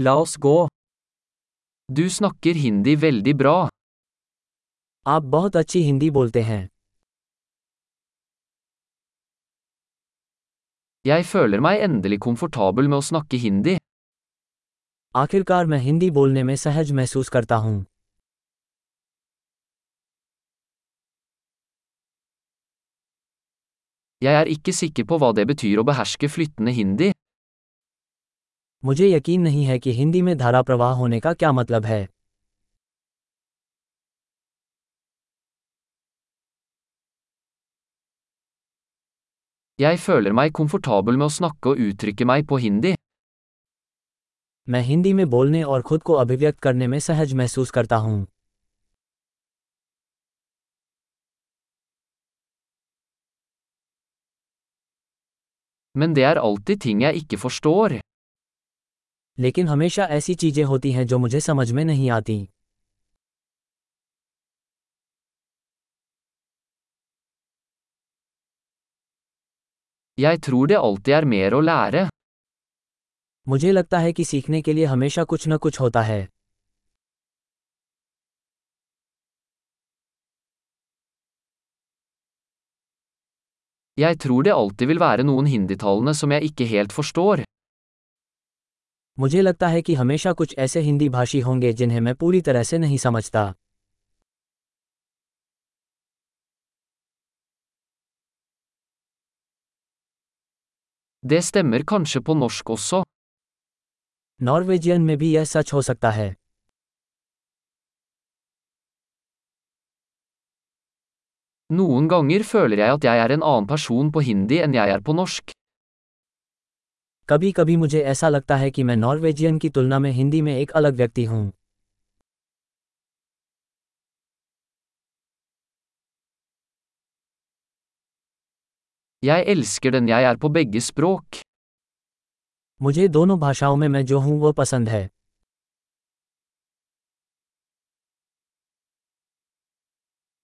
La oss gå. Du snakker hindi veldig bra. आप बहुत अच्छी हिंदी बोलते हैं Jeg føler meg endelig komfortabel med å snakke hindi. आखिरकार मैं हिंदी बोलने में सहज महसूस करता हूँ Jeg er ikke sikker på hva det betyr å beherske flyttende hindi. मुझे यकीन नहीं है कि हिंदी में धारा प्रवाह होने का क्या मतलब है Jeg føler meg komfortabel med å snakke og uttrykke meg på hindi. मैं हिंदी में बोलने और खुद को अभिव्यक्त करने में सहज महसूस करता हूँ Men det er alltid ting jeg ikke forstår. लेकिन हमेशा ऐसी चीज़ें होती हैं जो मुझे समझ में नहीं आती Jeg tror det alltid er mer å lære. मुझे लगता है कि सीखने के लिए हमेशा कुछ न कुछ होता है Jeg tror det alltid vil være noen hinditalende som jeg ikke helt forstår. मुझे लगता है कि हमेशा कुछ ऐसे हिंदी भाषी होंगे जिन्हें मैं पूरी तरह से नहीं समझता Det stemmer kanskje på norsk også. Norwegian में भी यह सच हो सकता है Noen ganger føler jeg at jeg er en annen person på hindi enn jeg er på norsk. कभी कभी मुझे ऐसा लगता है कि मैं नॉर्वेजियन की तुलना में हिंदी में एक अलग व्यक्ति हूँ। Jeg elsker den. Jeg er på begge språk. मुझे दोनों भाषाओं में मैं जो हूँ वो पसंद है।